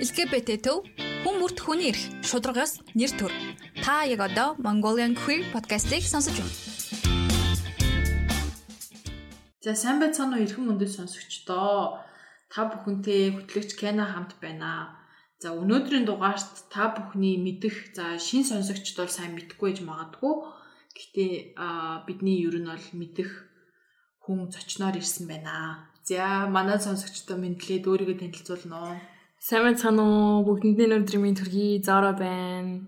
LGBT төв хүн бүрт хүний эрх, шударгаас нэр төр. Та яг одоо Mongolian Queer podcast-ыг сонсож байна. За сайн байцгаана уу эрхэм мөндөд сонсогчдоо. Та бүхэнтэй хөтлөгч Кена хамт байна. За өнөөдрийн дугаарт та бүхний мэдих за шин сонсогчд бол сайн мэдэхгүй байж магадгүй. Гэхдээ бидний ер нь бол мэдих хүн зочноор ирсэн байна. За манай сонсогчдоо мэдлээд өөрийгөө танилцуулна уу? Сайн байна уу? Бүгдэндээ өнөөдрийн минь төргий Зора байна.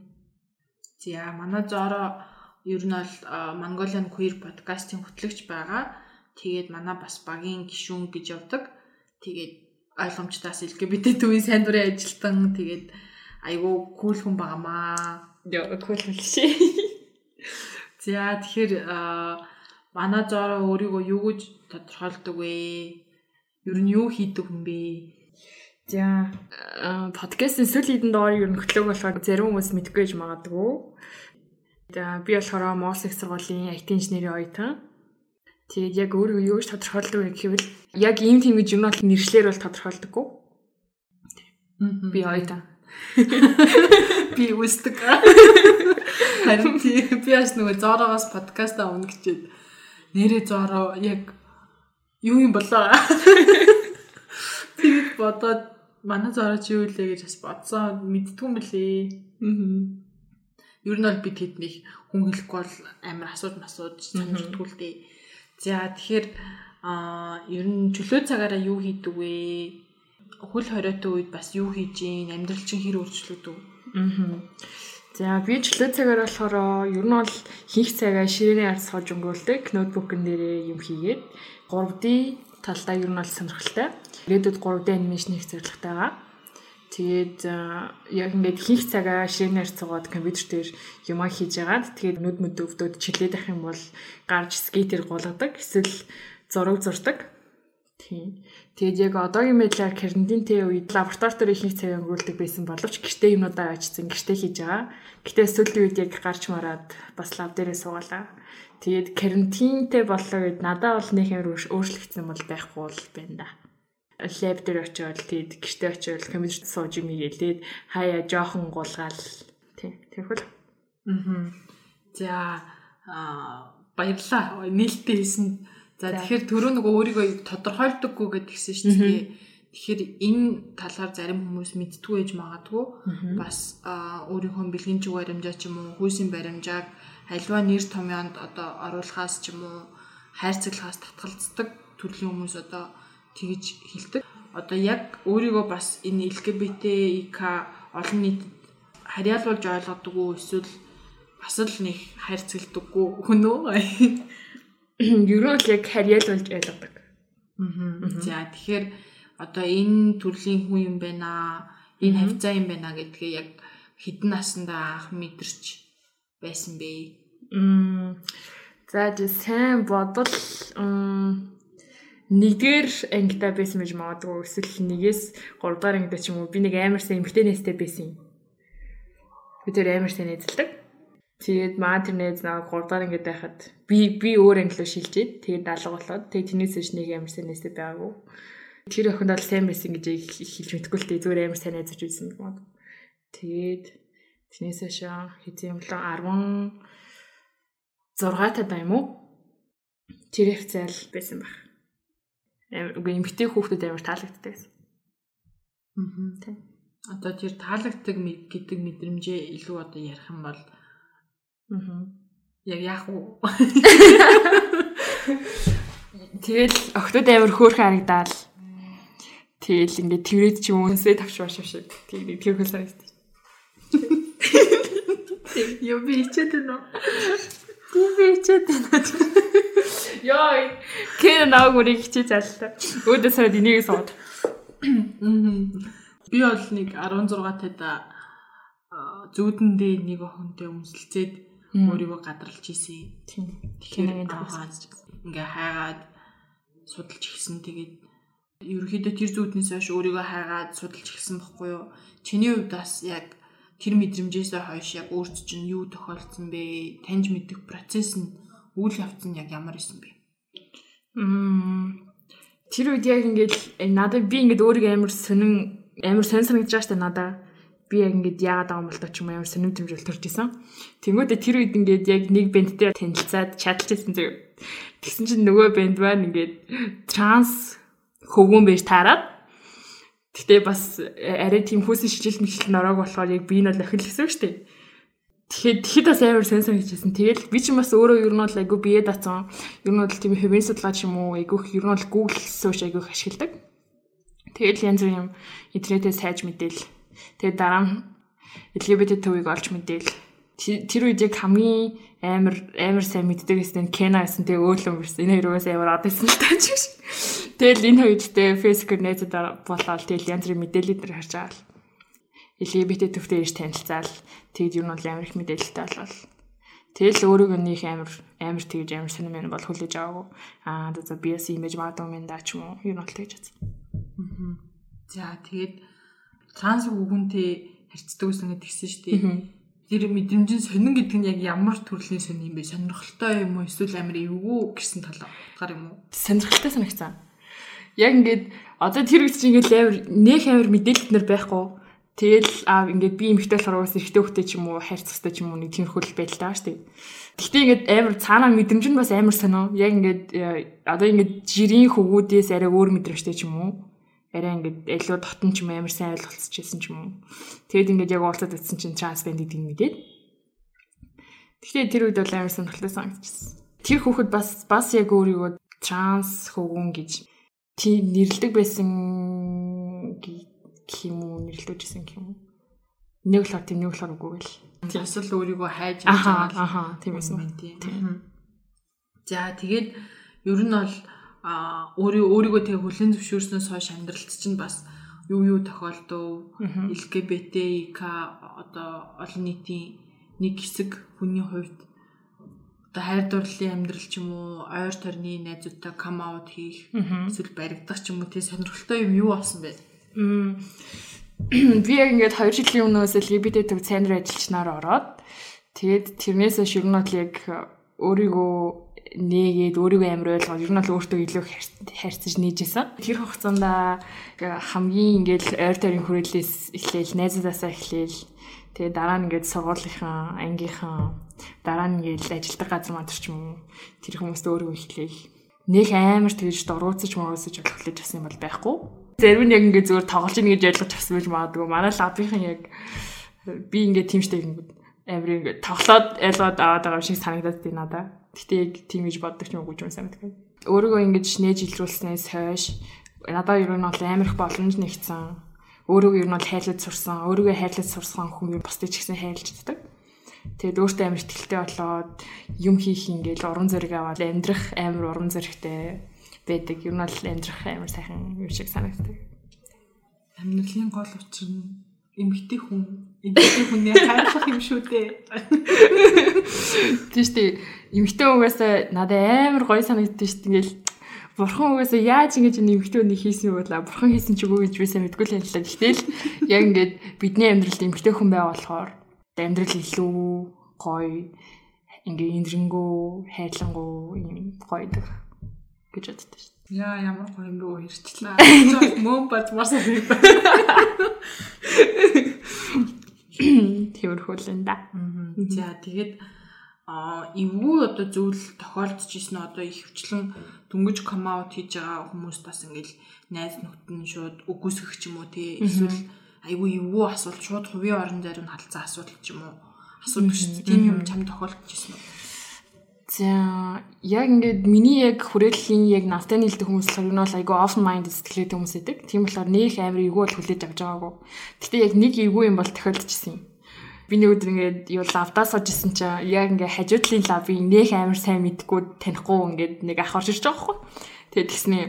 За манай Зора ер нь бол Mongolian Queer podcast-ийн хөтлөгч байгаа. Тэгээд манай бас багийн гишүүн гэж явдаг. Тэгээд ойлгомжтойс LGBT төвийн сайн дурын ажилтан тэгээд айгүй кул хүн байгаамаа. Яа, кул шээ. За тэгэхээр манай Зора өөрийгөө юу гэж тодорхойлдог вэ? Ер нь юу хийдэг хүн бэ? За подкастын сүүлийн хэдэн доор ер нь хөтлөг болохоор зарим хүмүүс мэдгүй байж магадгүй. За би болохоор Моос их сургуулийн IT инженерийн оюутан. Тэгээд яг өөрөө юу гэж тодорхойлдог вэ гэвэл яг ийм тийм гэж юм бол нэршлэр бол тодорхойлдоггүй. Би оюутан. Би үсдэг. Харин би бас нөгөө зороогоос подкаст авна гэчихэд нэрээ зороо яг юу юм болоо. Тэгэд бодоод манай зороо чи юу лээ гэж бас бодсон мэдтгүй лээ. Аа. Ер нь бол бид тэднийг хүн хэлэхгүй бол амар асууж масууж сонирхтгүй л дээ. За тэгэхээр аа ер нь чөлөө цагаараа юу хийдэг вэ? Хөл хориотой үед бас юу хийж гин? Амьдрал чинь хэр өөрчлөгдөв? Аа. За би чөлөө цагаар болохоор ер нь бол хийх цагаа ширээний ард сууж өнгөрүүлдэг. Ноутбукн дээрээ юм хийгээд 3D талдаа ер нь бол сонирхолтой. Ирээдүйд 3D анимашн хийх зорилготой байгаа. Тэгээд яг ингээд хийх цагаа ширнээр цугаад компьютер дээр юмаа хийж ягаад тэгээд нүд мүд өвдөд чилээд ах юм бол гарч скейтер гулгадаг эсвэл зураг зурдаг. Тийм. Тэгээд яг одоогийн байдлаар карантинтэй үед лабораторид ихэнх цаг өнгөрүүлдэг байсан боловч гэртээ юмудаа очсон гэртээ хийж байгаа. Гэтэ сүүлийн үед яг гарч мараад бас лаб дээрээ суугалаа. Тэгээд карантинтэй боллоо гэд надад бол нэг юм өөрчлөгдсөн бол байхгүй бол байна да. Лаб дээр очиод тэгээд гэртээ очиод компьютер сууж юм хийгээд хаяа жоохон гулгаал тий. Тэрхүүл. Аа. За аа баярлалаа. Нээлттэй хийсэн. За тэгэхээр түрүү нөгөө өөрийгөө тодорхойлдоггүй гэдгийгсэн шүү дээ. Тэгэхээр энэ талаар зарим хүмүүс мэдтгүй байж магадгүй. Бас өөрийнхөө бэлгийн чиг баримжаа ч юм уу, хүйсийн баримжааг альва нэр томьёонд одоо оруулахаас ч юм уу хайрцаглахаас татгалздаг төрлийн хүмүүс одоо тэгж хэлдэг. Одоо яг өөрийгөө бас энэ LGBTQ олон нийтэд харьяалуулж ойлгодог уу эсвэл бас л нэг хайрцагдаггүй хүн үү? Ер нь яг харьяалуулж ойлгодог. Аа. За тэгэхээр одоо энэ төрлийн хүн юм байна. Энэ хавцаа юм байна гэдгээ яг хідэн наснда анх мэдэрч байсан бэ? Мм. За жи сайн бодол нэгдүгээр ангитай байсан гэж магадгүй эсвэл нэгээс 3 дахь ангитай ч юм уу би нэг амар сайн эмгтэй нээстэй байсан юм. Би тэр амар сайн нэзэлдэг. Тэгээд маа тэр нээз нэг 3 дахь ангид байхад би би өөр анги руу шилжээд тэгээд даалга болоод тэгээд тэрнээс ч нэг амар сайн нээстэй байгаагүй. Тэр охинд бол сайн байсан гэж хэлж мэдгүй л дээ зүгээр амар сайн найзаж байсан юм. Тэгээд тэрнээсээ шаа хэзээ юм л 16 та даа юм уу? Тэр их зайл байсан баг. Үгүй эмгтэй хүүхдүүд амар таалагддаг байсан. Аа. Тийм. Одоо тэр таалагддаг гэдэг мэдрэмжээ илүү одоо ярих юм бол аа. Яг яах вэ? Тэгэл охтууд амар хөөрхөн харагдаал. Тэгэл ингээд тэрвэд ч юм үнсээ тавшвар шавшиг. Тэгээ тэр хөл санагдчих. Юу би ичээд байна уу? Ичээд байна. Йой. Кэн нааг үрийг хичээж аллаа. Өөдөө сард энийг сууд. Би бол нэг 16 тад зүүдэндээ нэг охинтой өмсөлцээд өөрийгөө гадралж ийсэн. Тэгэхээр ингээ хайгаад судалж ихсэн. Тэгээд ерөөхдөө тэр зүүднээс хойш өөрийгөө хайгаад судалж ихсэн бохгүй юу? Чиний хувьд бас яг тэр мэдрэмжээс хойш яг өөрт чинь юу тохиолдсон бэ? Таньж мэдэх процесс нь үйл явц нь яг ямар исэн бэ? Мм. Тэр үед яг ингээд надад би ингээд өөрийгөө амар сонин амар сонь санагдаж байгаа штэ надаа. Би яг ингээд яагаад байгаа юм бол ч юм амар сонирм тэмжүүл төрж исэн. Тэнгүүдээ тэр үед ингээд яг нэг бэндтэй танилцаад ирсэн зэрэг. Тэгсэн чинь нөгөө бэнд маань ингээд транс хөвгөн байж таарад. Гэтэ бас арай тийм хүүсэн шижил мэжил нороог болохоор яг би энэ бол охин л гэсэн үг шүү дээ. Тэгэхээр тэгэхэд бас амар сенсор хийжсэн. Тэгэл би ч бас өөрөө ер нь бол айгу бие дацсан. Ер нь бол тийм хэвэн судалгаа ч юм уу айгу ер нь бол Google сууш айгу ашигладаг. Тэгэл янз бүр юм интернетээс хайж мэдээл. Тэгээд дараа нь LGBT төвийг олж мэдээл. Тэр үед яг хамгийн амар амар сайн мэддэг гэсэн Кена гэсэн тэгээ өөлөн бирсэн. Энэ хоёроос амар од байсан л тааж ш. Тэгэл энэ хоёртэй Facebook-ээр найзууд болоод тэгэл янз бүрийн мэдээлэл дээр харж байгаа л. LGBT төвтэй ирж танилцаал Тэгэд юу нь бол амар их мэдээлэлтэй болвол. Тэгэл өөрийгөө нөх амар амар тэгж амар сонирм юм бол хүлээж аваагүй. Аа за бас имиж магадгүй юм да ч юм уу. Юу нь бол тэгж байна. Аа. За тэгээд транс үгүнтэй харьцдаг гэсэн гэдэг гисэн шүү дээ. Тэр мэдрэмжийн сонин гэдэг нь яг ямар төрлийн сонин юм бэ? Сонирхолтой юм уу? Эсвэл амар эвгүй гэсэн талаар юм уу? Сонирхолтой санагцсан. Яг ингээд одоо тэр үед чинь ингээд амар нөх амар мэдээлэл нар байхгүй Тэгэл аа ингээд би эмхтэй болохоор бас эрэгтэй хөлтэй ч юм уу хайрцагтай ч юм уу нэг тиймэрхүү байдал таа шүү дээ. Гэхдээ ингээд амар цаанаа мэдрэмж нь бас амар сонио. Яг ингээд э, одоо ингээд жирийн хөвгүүдээс арай өөр мэдрэмжтэй ч юм уу. Арай ингээд илүү дотн ч юм амар сайн ойлголцчихсэн ч юм уу. Тэгэд ингээд яг уулзаад утсан чинь трансбенд гэдэг нь мэдээд. Гэхдээ тэр үед бол амар сонирхолтой санагдчихсан. Тэр хүүхэд бас бас яг өөрийгөө транс хөвгүн гэж тийм нэрлдэг байсан гэх юм уу нэрлүүлжсэн гэх юм уу. Нэг л тийм нэг л үгүй л. Тийм эсвэл өөрийгөө хайж байгаа. Ахаа тийм байсан. Тийм. За тэгээд ер нь бол өөрөө өөрийгөө тэг хүлэн зөвшөөрснөөс хойш амьдралт чинь бас юу юу тохиолдов ЛГБТК одоо олон нийтийн нэг хэсэг хүний хувьд одоо хайр дурлалын амьдрал ч юм уу ойр тойрны найзуудтай кам аут хийх эсвэл баригдах ч юм уу тий сонирхолтой юм юу болсон бэ? Би яг ингээд 2 жилийн өмнөөс LGBT төв цайнаар ажиллачнаар ороод тэгээд тэрнээс хойш ер нь бол яг өөрийгөө нээгээд өөрийгөө амар ойлгоод ер нь бол өөртөө илүү хайрцаж нээжсэн. Тэр хугацаанд хамгийн ингээд ойр тойрын хүрээлээс эхлээл найзуудаасаа эхлээл тэгээ дараа нь ингээд сургуулийнхаа ангийнхан дараа нь ингээд ажилдаг газар мантар ч юм уу тэр хүмүүст өөрийгөө эхлээл нэг амар тэгж дурууцаж мөрөөсөж болох гэж бас юм бол байхгүй Зарим нь яг ингээд зүгээр тоглож ийн гэж ойлгож авсан байж магадгүй. Манай лабийнхан яг би ингээд тийм штэ ингээд амар ингээд тоглоод ойлгоод аваад байгаа шиг санагдаад тийм надаа. Гэтэ яг тийм гэж боддог ч юм уу гэж санагдав. Өөрийгөө ингээд нээж илрүүлснээс хойш надаа ер нь бол амар их боломж нэгцэн. Өөрийгөө ер нь бол хайлаж сурсан. Өөрийгөө хайлаж сурсан хүн ер бусдыг ч гэсэн хайлж чаддаг. Тэгээд өөртөө амар ихтэй болоод юм хийх ингээл уран зориг аваад амьдрах амар уран зоригтой байдаг. Юу нь бол амьдрах амар сайхан юм шиг санагддаг. Амьдралын гол учир нь эмгтэй хүн эмгтэй хүний хайрлах юм шүү дээ. Тийм шүү дээ. Эмгтэй угаасаа надад амар гоё санагддаг шүү дээ. Ингээл бурхан угаасаа яаж ингэж хүний хийсэн юм бол бурхан хийсэн ч үгүй гэж би сайн мэдгүй л юм л та. Гэтэл яг ингээд бидний амьдралд эмгтэй хүн байгаа болохоор амьдрал илүү гоё ингээ инэрэнгүү хайрлангуу юм гоё дэх гэж боддог шүү дээ. Яа ямар гоё юм руу ирчлээ. Мөн бац мас би. Тэрхүүлэн да. За тэгээд эвгүй одоо зүйл тохиолдож ирсэн одоо их хвчлэн дүнгиж ком аут хийж байгаа хүмүүс бас ингээл найз нөхдөд нь шууд үгүйсгэх ч юм уу тий. Эсвэл айгүй эвгүй асуулт шууд хувийн орон зарим халдсан асуудал ч юм уу. Асуудаг шүү дээ. Тийм юм чам тохиолдож ирсэн үү? За яг ингээд миний яг хүрээллийн яг навтай нийлдэг хүмүүс болохоор нь бол айгүй open mind сэтгэлтэй хүмүүс байдаг. Тийм болохоор нөх амар эйгүү бол хүлээж авч байгаагүй. Гэтэ яг нэг эйгүү юм бол тохиолдчихсэн юм. Би нэг өдөр ингээд юу лавдаа сууж исэн чинь яг ингээд хажуудлын лавыг нөх амар сайн мэдгүй танихгүй ингээд нэг ах орж ирж байгаа хгүй. Тэгээд тэгснээ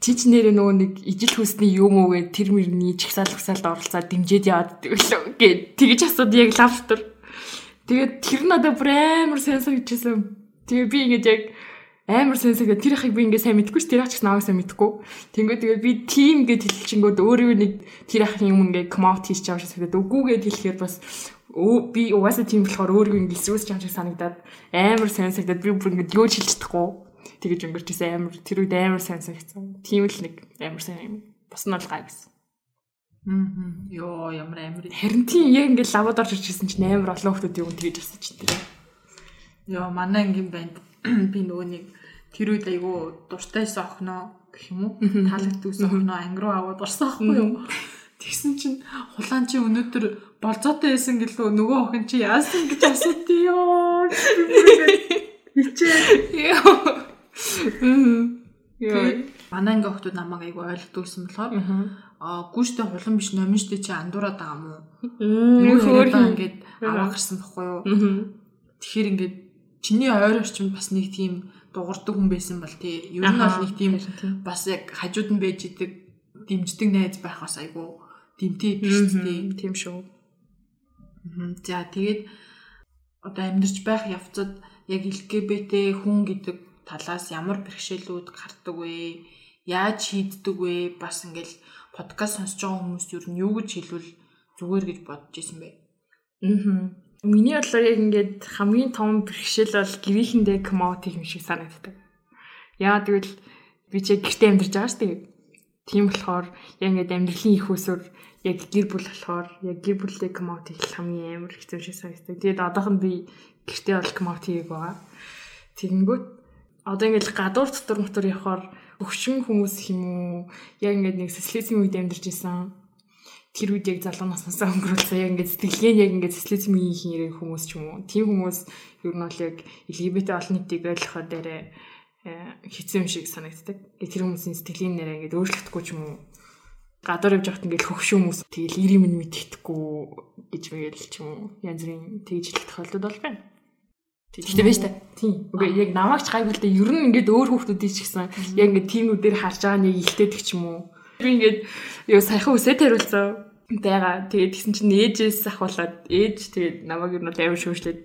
чи ч нэрээ нөгөө нэг ижил хүсний юм уу гэ тэр мөрний чигсаал хусаалд оролцоод дэмжиж яваад гэд тэгж асууд яг лав дотор. Тэгээд тэр надад бүр амар сайн санагдчихсан Тэгээ би ингээд яг амар сенсэгээ тэр ихийг би ингээд сайн мэдгүй ш тэр ах ч нааг сайн мэдгүй. Тэнгөө тэгээд би тим гэд хэлчихэнгүүд өөрөө нэг тэр ахын юм ингээд комаут хийж чам шиг санагдаад үгүйгээд хэлэхээр бас би угаасаа тийм болохоор өөрийгөө ингээд сүс чам шиг санагдаад амар сенсэгдээд би бүр ингээд юу ч хэлж чадахгүй. Тэгэж өнгөрчээсэн амар тэр үед амар сайн санагдсан. Тийм л нэг амар сайн юм. Бас нь бол гай гэсэн. Мм. Йоо ямар амир. Харин тийм яг ингээд лавад орж ирчихсэн чинь амар олон хүмүүс юм тэгж асууж чинь. Йоо манай ангийн банд би нөгөө нэг тэр үед айгу дуртайсан охиноо гэх юм уу? Таалагдсан охиноо анги руу аваад орсон аахгүй юу? Тэгсэн чинь хулаан чи өнөөдөр болзоотой байсан гэлөө нөгөө охин чи яасан гэж асууд ёо. Хичээ. Яа. Манай анги охтууд намайг айгу ойлгодгүйсэн болохоор аа гүйштэй хулан биш номин штэ чи андуураад байгаа мó. Юу хөөрхөн ингээд аваа гарсан баггүй юу? Тэгэхээр ингээд чиний ойр орчимд бас нэг тийм дуурдаг хүн байсан бол тий. Ер нь бол нэг тийм бас яг хажууд нь байж идэг дэмждэг найз байх бас айгу дэмтэй биш тий. Тийм шүү. За тэгээд одоо амьдарч байх явцад яг LGBT хүн гэдэг талаас ямар бэрхшээлүүд гардаг вэ? Яаж шийддэг вэ? Бас ингээл подкаст сонсож байгаа хүмүүст юу нь юу гэж хэлвэл зүгээр гэж бодож исэн бэ? Аа. Миний бодлоор яг ингээд хамгийн том бэрхшээл бол гэрийнхэндээ коммоти юм шиг санагддаг. Яа тэгвэл би ч гэртээ амьдарч байгаа шүү дээ. Тийм болохоор яг ингээд амьдралын их усүр яг гэр бүл болохоор яг гэр бүлтэй коммоти хэл хамгийн амар хэцүү шиг санагддаг. Тэгээд одоохонд би гэртээ бол коммоти яг байгаа. Тэгэнгүүт одоо ингээд гадуур дотор мотор явахаар өвчин хүмүүс юм уу яг ингээд нэг социализм үед амьдарч исэн тэр үед яг залуу наснаасаа өнгөрүүлсэн яг ингээд сэтгэлгээ яг ингээд социализмын хийрэг хүмүүс ч юм уу тийм хүмүүс ер нь бол яг LGBT олон нийтийг ойлгохоо дээрээ хэцүү юм шиг санагддаг. Тэр хүмүүсийн сэтгэлийн нэрээ ингээд өөрчлөгдөхгүй ч юм уу гадуур явж байхад ингээд хөвшөө хүмүүс тэгэл ирийн минь мэддэхгүй гэж мэгэл ч юм уу янз бүрийн тэгж хэлэх тохиолдол бол байна. Тэгтээ байж та. Тийм. Үгүй яг намайг ч гайгүй л дээ. Ер нь ингээд өөр хүмүүсийн ч гэсэн яг ингээд тиймүүдээр харж байгаа нэг илтээдэг ч юм уу. Би ингээд юу саяхан үсээ тариулсан байгаа. Тэгээд тэгсэн чинь ээжээс ахуулаад ээж тэгээд намайг ер нь амар шүүшлээд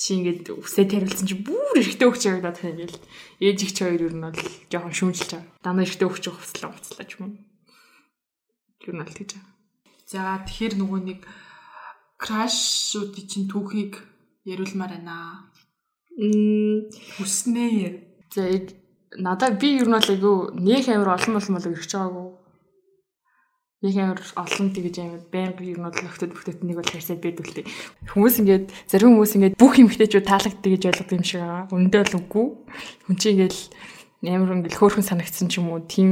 чи ингээд үсээ тариулсан чи бүр эрэхтэй өгч явагдаад байна гэл. Ээж их ч хоёр ер нь бол жоохон шүүмжилж байгаа. Дандаа эрэхтэй өгч хувцлаа хувцлаа ч юм. Ер нь бол тэгж байгаа. За тэгэхээр нөгөө нэг крашуудын чинь түүхийг яриулмаар байна. Мм Хүснээ. за яг надад би ер нь бол айгүй нэг амир олон олон болов ирж байгаагүй. Нэг амир олон тэгэж амир байнга ер нь бол нөхдөд бүхтэд нэг бол харьцаад дээ. Хүмүүс ингээд зарим хүмүүс ингээд бүх эмгтээчүүд таалагддаг гэж ойлгодог юм шиг байгаа. Үндэ бол үгүй. Хүн чинь ингээд амар ингээд хөөрхөн санагдсан ч юм уу тийм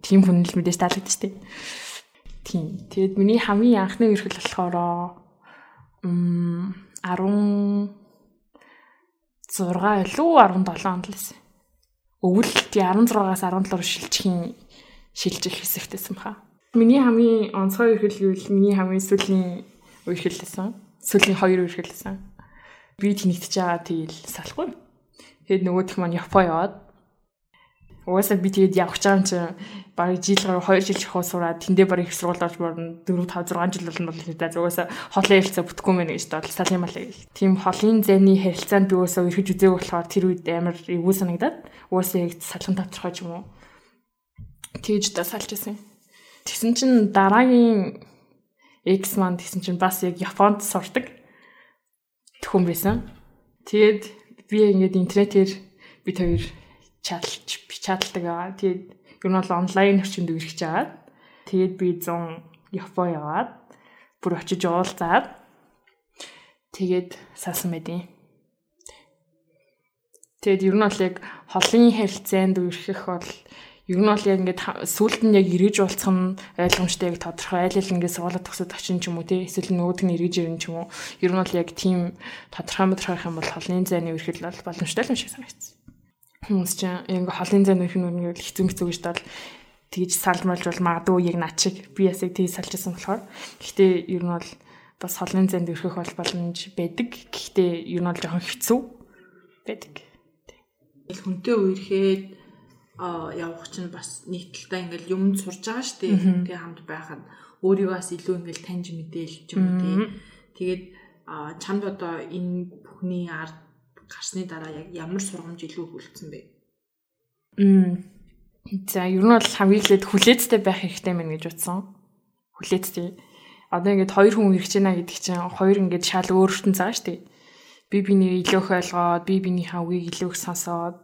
тийм хүн л мэдээж дээ. Тийм. Тэгэд миний хамгийн анхны эрхэл болохоор м 10 6 илүү 17 онд л байсан. Өвөл тий 16-аас 17 руу шилжихийн шилжих хэсэгтэйсэн баха. Миний хамгийн онцгой эрхэл гэвэл миний хамгийн сүүлийн эрхэл байсан. Сүүлийн хоёр эрхэл байсан. Би тэнэгтэж байгаа тэгэл салахгүй. Тэгэд нөгөөх маань Япон яваад Угаасаа би тэгээд гэж байгаа юм чи бараг жил гаруй 2 жил жахуу сураад тэндээ бараг их сургууль орж борно 4 5 6 жил болно бол хэвээр угаасаа холын харилцаа бүтэхгүй мэнэ гэж бодлоо юм аа. Тийм холын зэний харилцаанд би угаасаа өрхөж үзээг болохоор тэр үед амар эвгүй санагдаад угаасаа яг салхан тавчрах юм уу. Тэгж да салж исэн. Тэгсэн чин дараагийн X маань тэгсэн чин бас яг Японд сурдаг төхөн байсан. Тэгээд би ингээд интернетээр бид хоёр чадалж чадалдаг байгаа. Тэгээд ер нь бол онлайн орчинд үргэлж аваад тэгээд би 100 Япон яваад бүр очиж уулзаад тэгээд саасан байдیں۔ Тэгээд ер нь бол яг холын харилцаанд үргэлжлэх бол ер нь бол яг ингээд сүулт нь яг эргэж уулзах нь ойлгомжтой яг тодорхой айл ал ингээд суулаад төгсөд очин ч юм уу тий эсвэл нөгөөд нь эргэж ирэн ч юм уу ер нь бол яг тийм тодорхой тодорхойх юм бол холын зайны үргэлжлэл бол боломжтой юм шиг санагдсан хүмүүс чинь ингээ холын зайны өрх нүрийг хэцүү хэцүү гэж бол тэгж салмалж бол магадгүй яг над шиг би ясыг тэгж салжсан болохоор гэхдээ ер нь бол бас холын зайд өрхөх бол боломж байдаг. Гэхдээ ер нь бол жоохон хэцүү байдаг хүнтэй үерхэд а явах чинь бас нэг талдаа ингээл юм сурж байгаа шүү дээ. Тэгээ хамт байхад өөрийгөө бас илүү ингээл таньж мэдээлж юм тий. Тэгээд чамд одоо энэ бүхний ард гарсны дараа яг ямар сургамж илүү хүлцсэн бэ? За ер нь бол хамгийн ихэд хүлээцтэй байх хэрэгтэй мэн гэж утсан. Хүлээцтэй. Одоо ингээд хоёр хүн ирж байна гэдэг чинь хоёр ингээд шал цаага шүү дээ би бинийг илүү их ойлгоод би биенийхээ үгийг илүү их сонсоод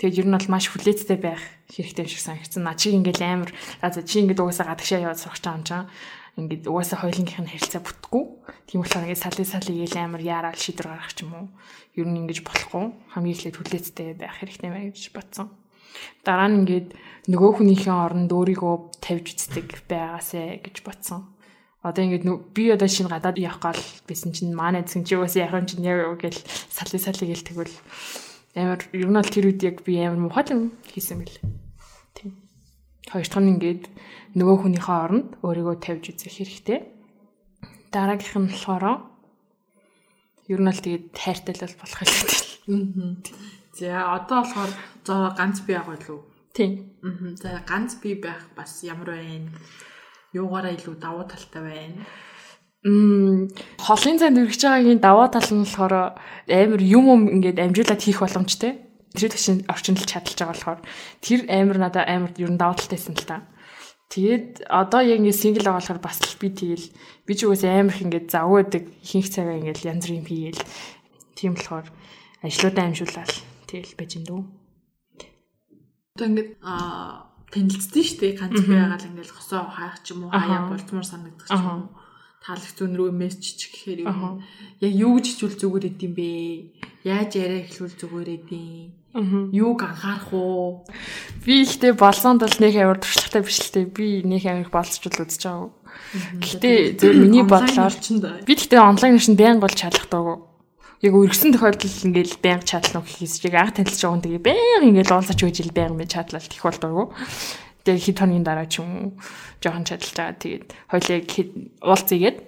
тэгээд ер нь бол маш хүлээцтэй байх хэрэгтэй шиг санагдсан. Наа чи ингээл амар за чи ингээд угаасаа гадагшаа яваад сурах чам чам ингээд угаасаа хоёулынхын харилцаа бүтггүй. Тийм болохоор ингээд салын салын гээл амар яарал шийдвэр гаргах ч юм уу. Ер нь ингэж болохгүй. Хамгийн эхлээд хүлээцтэй байх хэрэгтэй мэй гэж бодсон. Дараа нь ингээд нөгөө хүнийхээ оронд өөрийгөө тавьж үздэг байгаасэ гэж бодсон одоо ингээд би одоо шинэ гадаад явах гал бисэн чинь манай эзэн чи бас яах юм чинь яг гэл салли салли гэл тэгвэл амар ер нь бол тэр үед яг би амар мухад юм хийсэн мэл. Тийм. Хоёр дахь нь ингээд нөгөө хүнийхээ оронд өөрийгөө тавьж үзэх хэрэгтэй. Дараагийнх нь болохоор ер нь л тэгээд тайртай л болох хэлээ. За одоо болохоор зоо ганц би байгаа лүү. Тийм. За ганц би байх бас ямар байна? юугаараа илүү давуу талтай байна? Мм холын цанд өргөж байгаагийн даваа тал нь болохоор амар юм юм ингээд амжуулаад хийх боломжтой. Тэр төшин орчиндл чадлж байгаа болохоор тэр амар надад амар ер нь даваа талтайсэн л та. Тэгээд одоо яг ингээд сингл байгаа болохоор бас л би тэгэл би ч үгээс амар их ингээд заваадаг ихэнх цагаа ингээд янз бүрийн хийгээл тийм болохоор ажлуудаа амжуулаад тэгэл байж энэ дүү. Одоо ингээд аа танилцсан шүү дээ. Ганц би байгаа л ингээл хосоо хаах ч юм уу хаяа болцмор санагдах ч юм уу. Таалагч зүүн рүү мессеж гэхээр юм. Яг юу гэж хичүүл зүгээр идэм бэ? Яаж яриа эхлүүл зүгээр идэм? Юуг анхаарах уу? Би ихтэй болсонд бол нэг амар туршлагатай биш л дээ. Би нэг амар болцчул үзэж байгаа. Гэтэ зөв миний бодлоор би тэгтээ онлайн шин байнг бол чадлагдаг яг өргөсөн тохиолдолд ингээл байнга чадлаа гэхээс чиг анх танилцж байгаа хүн тэгээ байнга ингээл уулзаж үеж ил байнга мэд чадлал их болдгоо. Тэгээ хэд хоногийн дараа ч юм уу жоохон чадлж байгаа. Тэгээд хоёлаа уулзъягээд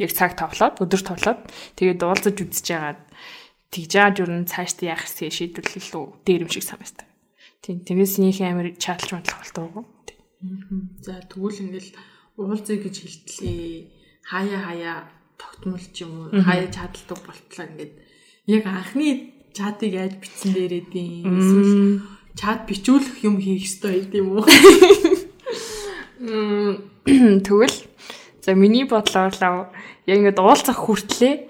яг цаг тавлаад өдөр тавлаад тэгээд уулзаж үзэж яагаад тэгж яаж юу н цаашд яах гэсэн шийдвэрлэл лөө дээр юм шиг санагдав. Тийм тэгээс нөх амир чадлж мадлах болтгоо. За тэгвэл ингээл уулзъя гэж хэлтлээ. Хаяа хаяа тогтмол ч юм уу? Хаяа чадалдаг болтлоо ингээд. Яг анхны чатыг яаж бичсэн дээрээдийн эсвэл чат бичүүлэх юм хийх ёстой юм уу? Тэгвэл за миний бодлоор л яг ингээд уулзах хүртлээ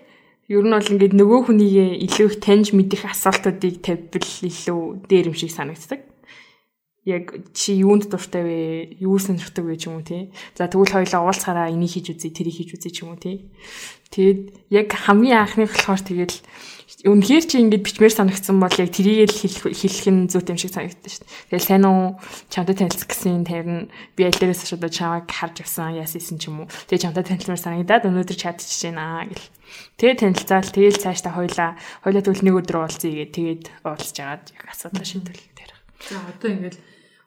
ер нь бол ингээд нөгөө хүнийг илүү их таньж мэдэх асуултуудыг тавьбал илүү дээр юм шиг санагддаг яг чи юунд дуртай вэ? Юу сонирхдаг вэ ч юм уу тий. За тэгвэл хоёулаа уулзахаараа энийг хийж үзье, тэрийг хийж үзье ч юм уу тий. Тэгэд яг хамгийн анхны болохоор тэгэл үнэхээр чи ингэж бичмээр санагдсан бол яг тэрийг л хэлэх нь зүйт юм шиг санагдсан шүү дээ. Тэгэл сайн уу чамтай танилцах гэсэн тавирна. Би аль дээрээс шууд чамайг харж авсан яасан ч юм уу. Тэгээ чамтай танилцмаар санагдаад өнөөдөр чадчихж байна гэл. Тэгээ танилцаал тэгэл цаашдаа хоёлаа хоёлаа тэгвэл нэг өдөр уулзъя гээ тэгээд уулзж агаад яг асуудал шийдвэл тэр. За одоо ингээл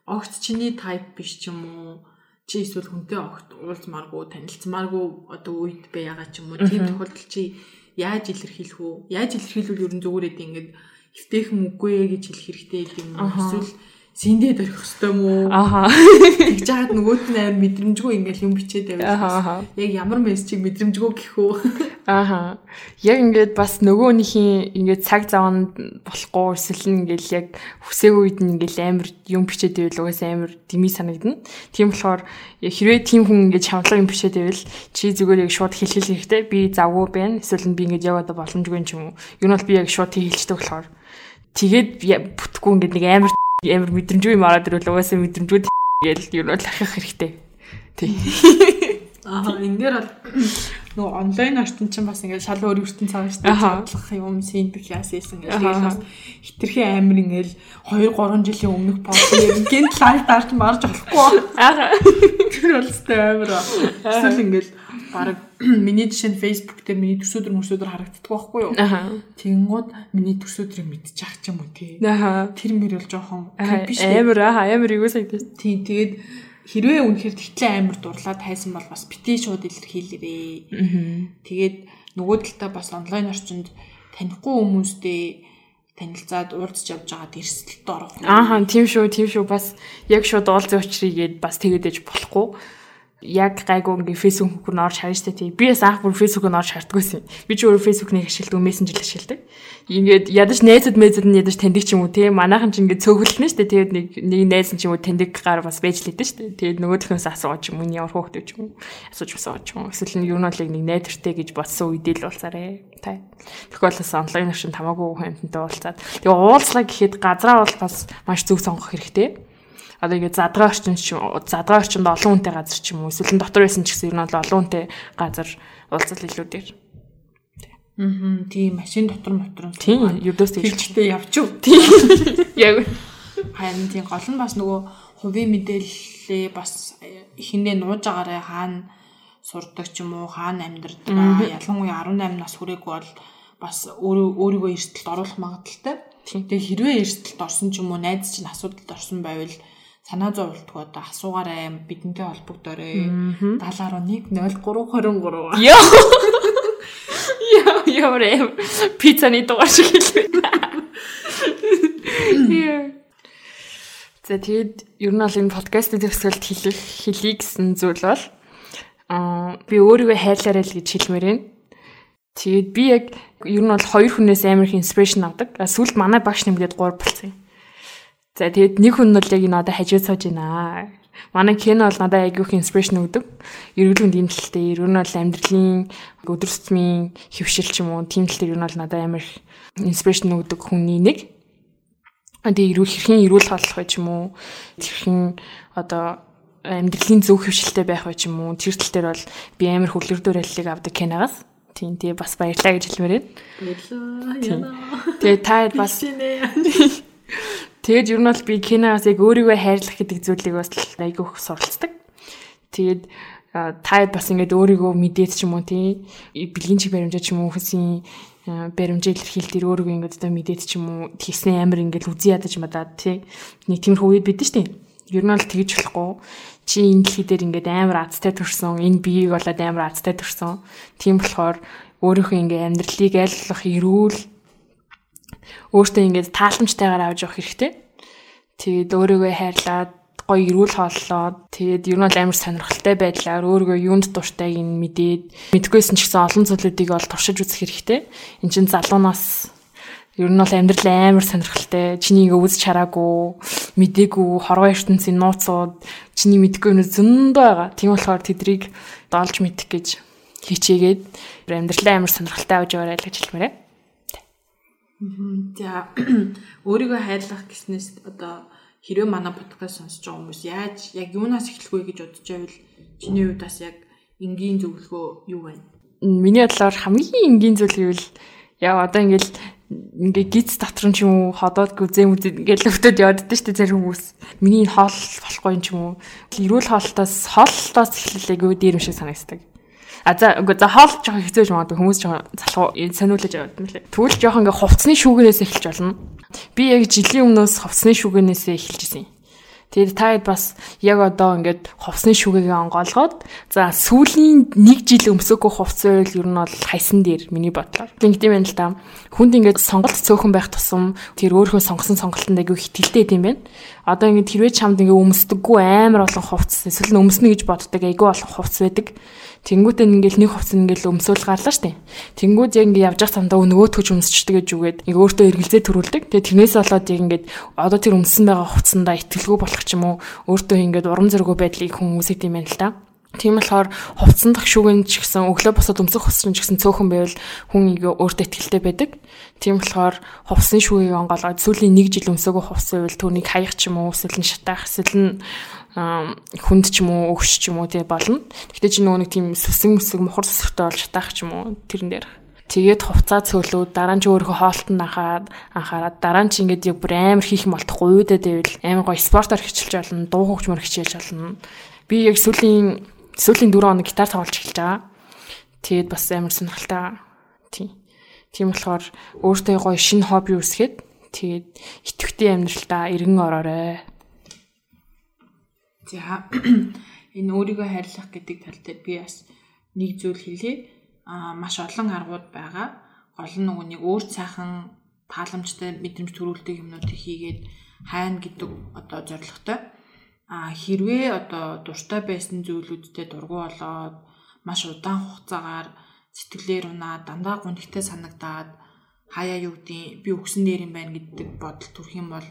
огт чиний тайп биш ч юм уу? Чи эсвэл хүнтэй огт уулзмааргүй танилцмааргүй одоо үед байгаад ч юм уу? Тийм тохиолдол чи яаж илэрхийлэх үү яаж илэрхийлвэл ер нь зүгээр эд ингээд эвтэйхэн үгүй ээ гэж хэлэх хэрэгтэй юм эсвэл синдээ дөрөх хэвтэй мүү. Аха. Тэгж жаад нөгөөт нь амар мэдрэмжгүй ингээл юм бичээд байвал. Яг ямар мессежийг мэдрэмжгүй гэх үү. Аха. Яг ингээд бас нөгөөнийхийн ингээд цаг заванд болохгүй эсвэл ингээл яг хүсээгүй үед нь ингээл амар юм бичээд байвал угаас амар дими санагдана. Тийм болохоор хэрвээ тийм хүн ингээд шавлаг юм бичээд байвал чи зүгээр яг шууд хэлхэл хэрэгтэй. Би завгүй байна. Эсвэл би ингээд яваад боломжгүй юм уу. Юу нь бол би яг шууд хэлчихдэг болохоор тэгээд бүтггүй ингээд нэг амар амар мэдрэмжгүй юм ороод ирвэл угаасаа мэдрэмжгүй гээл юу бол ахих хэрэгтэй. Тий. Аа энэ дээр бол нөгөө онлайн орчин чинь бас ингээд шал өөр ертөн цааш тадлах юм синтэх яасан гэж тэгээд бас хитрхи амир ингээд 2 3 жилийн өмнөх пост гэнт лайв дарж марж болохгүй. Аа. Тэр бол өстэй амир. Эсвэл ингээд баг миний жишээ нь Facebook дээр миний төсөөдөр мөсөөдөр харагддаг байхгүй юу? Тэнгууд миний төсөөдрийг мэдчих ч юм уу тий. Тэр мөр бол жоохон амар аа амар юу санагдав. Тийм тэгээд хэрвээ үнэхээр тэгтлээ амар дурлаад тайсан бол бас бити шууд илэрхийлээрээ. Тэгээд нөгөө талдаа бас онлайн орчинд танихгүй хүмүүстэй танилцаад уулзч явж байгаад эрсдэлд орох. Ааха тийм шүү тийм шүү бас яг шууд уулзах учрыгээд бас тэгээд ээж болохгүй яг гайгүй ингээ фэйсбүүк рүү орж харна штэ тий. Би бас анх бүр фэйсбүүк рүү орж хардггүйсэн. Би ч өөрөө фэйсбүүкнийг ашигладаг, мессенжер ашигладаг. Ингээд ядаж найзад мэзэд нь ядаж таньдаг ч юм уу тий. Манайхан ч ингээ цөөхөлнө штэ. Тэгээд нэг нэг найз нь ч юм уу таньдаг гар бас байж лээдэн штэ. Тэгээд нөгөөхнөөс асууж юм уу ямар хөөхтэй ч юм уу. Асууж асууж юм уу. Эсвэл юу нь бол нэг найдвартай гэж бодсон үедээ л уулзаарэ. Тай. Тэгвэл бас онлайн авшин тамаагүй хүнтэй уулзаад. Тэгээ уулзлаа гэхэд газраа бол бас маш зөв сонгох хэрэгтэй одоо ингэ задгаа орчин ч задгаа орчинд олон хүнтэй газар ч юм уу эсвэл дотор байсан ч гэсэн ер нь олон хүнтэй газар уулзал илүү дээр. Аа тийм машин дотор мотор. Тийм ердөөс хэлчтэй явж юу. Тийм. Яг харин тийм гол нь бас нөгөө хувийн мэдээллээ бас ихэндээ нууж агаарэ хаана сурдаг ч юм уу хаана амьдардаг ялангуяа 18 нас хүрээгүй бол бас өөрийгөө эрсдэлд оруулах магадaltaй. Тэгээ хэрвээ эрсдэлд орсон ч юм уу найз чинь асуудалд орсон байвал санаа зовлтгүй одоо асуугаарай бидэнтэй холбогдоорой 70.1 0323 Йоо. Йоо, ёо, пиццаны дугаар шиг хэлвэ. За тэгэд ер нь бол энэ подкаст төгсгөлд хэлэх хэлий гэсэн зүйл бол аа би өөрийгөө хайрлаарай л гэж хэлмээр байна. Тэгээд би яг ер нь бол хоёр хүнээс амар их инспирэшн авдаг. Сүүлд манай багш нэмгээд 3 болсон юм. За тэгээд нэг хүн нь бол яг энэ одоо хажууд сууж байна. Манай Кен бол надад айгүй их инспирэшн өгдөг. Эргэлүнд ийм талтай, ер нь бол амьдралын өдөр тутмын хөвшил ч юм уу, тийм тал дээр ер нь бол надад амар инспирэшн өгдөг хүний нэг. Тэгээ эрүүл хэрхэн эрүүл хооллох вэ ч юм уу, хэрхэн одоо амьдралын зөв хөвшилтэй байх вэ ч юм уу, тэр тал дээр бол би амар хөвлөрдөр аллыг авдаг Кенагаас. Тийм тэгээ бас баярлаа гэж хэлмээр байна. Баярлаа. Тэгээ та бас Тэгээд ер нь бол би киноос яг өөрийгөө хайрлах гэдэг зүйлийг бас айгүй их суралцдаг. Тэгээд та бас ингээд өөрийгөө мэдээд ч юм уу тий бэлгийн чиг баримжаа ч юм уу хүсийн баримжаа илэрхийл дээр өөрийгөө ингээд одоо мэдээд ч юм уу тийснэ амар ингээд үзий ядаж мадаад тий нэг тиймэрхүү үед бидэн штэ. Ер нь бол тэгж болохгүй чи энэ дэлхий дээр ингээд амар азтай төрсөн энэ биеийг болоод амар азтай төрсөн. Тийм болохоор өөрийнхөө ингээд амьдралыг айллах эрүүл өөртөө ингээд тааламжтайгаар авч явах хэрэгтэй. Тэгээд өөрийгөө хайрлаад гоё эрүүл хооллоод тэгээд ер нь бол амар сонирхолтой байдлаар өөрийгөө юунд дуртайг нь мэдээд мэдгүйсэн ч гэсэн олон зүйлүүдийг бол туршиж үзэх хэрэгтэй. Энд чинь залуунаас ер нь бол амьдрал амар сонирхолтой. Чиний ингээ үз чараагүй, мдээгүй, хорвоо ертөнцийн нууцуд чиний мэдгүй нь зөндөө байгаа. Тийм болохоор тэдрийг доолж мэдэх гэж хичээгээд амьдралаа амар сонирхолтой авч яваарай л гэж хэлмээрээ. За өөрийгөө хайрлах гэснээс одоо хэрвээ манай подкаст сонсож байгаа хүмүүс яаж яг юунаас эхлэх вэ гэж бодож байвал чиний хувьд бас яг энгийн зөвлөгөө юу байна? Миний бодлоор хамгийн энгийн зүйл гэвэл яа одоо ингээл ингээ гиз доторн ч юм уу ходоодгүй зэм үзэд ингээл өвдөд явддаг шүү дээ зарим хүмүүс. Миний хоол болохгүй юм ч юм уу. Эрүүл хоолтоос хоолтоос эхлэлээ гоо дээр юм шиг санагддаг. А за үгүй за хоол жоохон хэцээж магадгүй хүмүүс жоохон залхуу сониулж яваад юм лээ. Тэгвэл жоохон ингээ хувцсны шүүгээрээс эхэлж болно. Би яг жилийн өмнөөс хувцсны шүүгэнээс эхэлж исэн. Тэгээд таад бас яг одоо ингээд хувцсны шүгэгээ онгоолгоод за сүүлийн нэг жил өмсөөгөө хувцс байвал ер нь бол хайсан дээр миний бодлоор. Ингээд юм байна л да. Хүнд ингээд сонголт цөөхөн байх тусам тэр өөрөө сонгосон сонголтонд айгүй хэтгэлтэй юм байна. Одоо ингээд хэрвээ чамд ингээд өмсдөггүй амар олон хувцс эсвэл өмснө гэж боддог айгүй олон хувцс байдаг. Тэнгүүтээ ингээл нэг хувцас ингээл өмсөөл гарлаа штэ. Тэнгүүд яг ингээ явж явах замдаа нөгөөтгөж өмсчдэг гэж үгээд ингээ өөртөө эргэлзээ төрүүлдэг. Тэгээ тэрнээс болоод яг ингээд одоо тэр өмсөн байгаа хувцсандаа итгэлгүй болох ч юм уу өөртөө ингээд урам зориггүй байдлыг хүмүүс идэм юм л та. Тийм болохоор хувцсан дах шүгэн ч гэсэн өглөө босоод өмсөх хувцсан ч гэсэн цөөхөн байвал хүн өөртөө ихтэй байдаг. Тийм болохоор хувцсны шүгийг онгоолгоод сүүлийн 1 жил өмсөөгөө хувцс байвал түүнийг хаях ч юм уу эсвэл нь шатаах эсвэл нь хүнд ч юм уу өгш ч юм уу тий болно. Гэхдээ чи нөгөө нэг тийм сүсэг мүсэг мухар сүсгтэй бол шатаах ч юм уу тэрэн дээр. Тэгээд хувцаа цөөлөө дараа нь ч өөрөө хоолтон анхаад анхаарад дараа нь ч ингээд яг бүр амар хийх юм болтохгүй үүдээ дэвэл амар гоё спортоор хичээлж болно, дуу хөгжмөр хичээлж болно. Би яг сүүлийн сүүлийн 4 хоног гитар тоглож эхэлж байгаа. Тэгээд бас амар сонирхолтой. Тийм. Тийм болохоор өөртөө гоё шинэ хобби үүсгээд тэгээд итгэвчтэй амьдралдаа эргэн ороорой. За энэ өөрийгөө хайрлах гэдэг тал дээр би бас нэг зүйл хэлье. Аа маш олон аргууд байгаа. Гол нь нөгөө нэг өөр цаахан тааламжтай мэдрэмж төрүүлдэг юмнуудыг хийгээд хайна гэдэг одоо зорилготой. Аа хэрвээ одоо дуртай байсан зүйлүүдтэй дургу болоод маш удаан хугацаагаар сэтгэлээр унаа дандаа гонхтой санагдаад хаяа юу гэдгийг би өгсөн дээр юм байна гэдэг бодол төрөх юм бол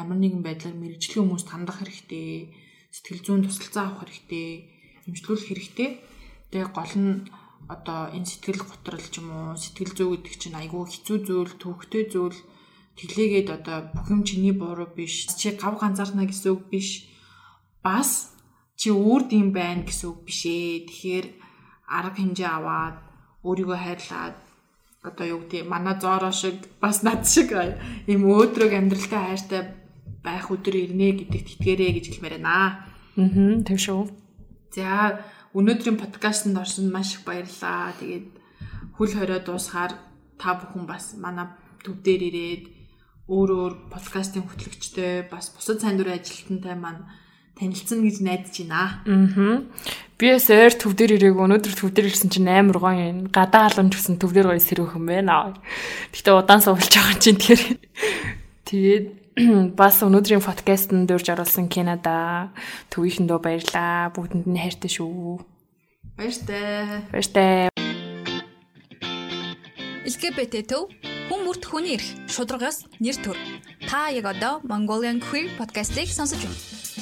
ямар нэгэн байдлаар мэрэгжлийн хүмүүст хандах хэрэгтэй сэтгэл зүйн тусалцаа авах хэрэгтэй, эмчлүүлэх хэрэгтэй. Тэгээ гол нь одоо энэ сэтгэл готрол ч юм уу, сэтгэл зүй гэдэг чинь айгүй хэцүү зүйл, төвөгтэй зүйл. Тэглээгээд одоо бүх юм чиний буруу биш. Чи гав ганцаарна гэсэн үг биш. Бас чи өөр дим байна гэсэн үг биш ээ. Тэгэхээр арга хэмжээ аваад өөрийгөө хайрлаад одоо юу гэдэг манай зороо шиг бас над шиг ийм өөдрөг амьдралтай хайртай байх өдөр ирнэ гэдэгт итгээрэй гэж хэлмээр байна. Аа, тийм шүү. За өнөөдрийн подкастт орсон маш их баярлалаа. Тэгээд хөл хорио дуусахаар та бүхэн бас манай төв дээр ирээд өөр өөр подкастын хөтлөгчтэй бас бусад сайн дурын ажилтнтай маань танилцсан гэж найдаж байна. Аа. Би бас ойр төв дээр ирээг өнөөдөр төв дээр ирсэн чинь амар гоё юм. Гадаа халамж гэсэн төв дээр гоё сэрүүхэн байна. Гэхдээ удаан суулж байгаа чинь тэр. Тэгээд бас өнөөдрийн подкастт дурж оруулсан Канада төвийнхэндөө баярлаа. Бүгдэнд нь хайртай шүү. Баяртай. Баяртай. LGBT төв хүн бүрт хүний эрх шударгаас нэр төр. Та яг одоо Mongolian Queer podcast-ийг сонсож байна.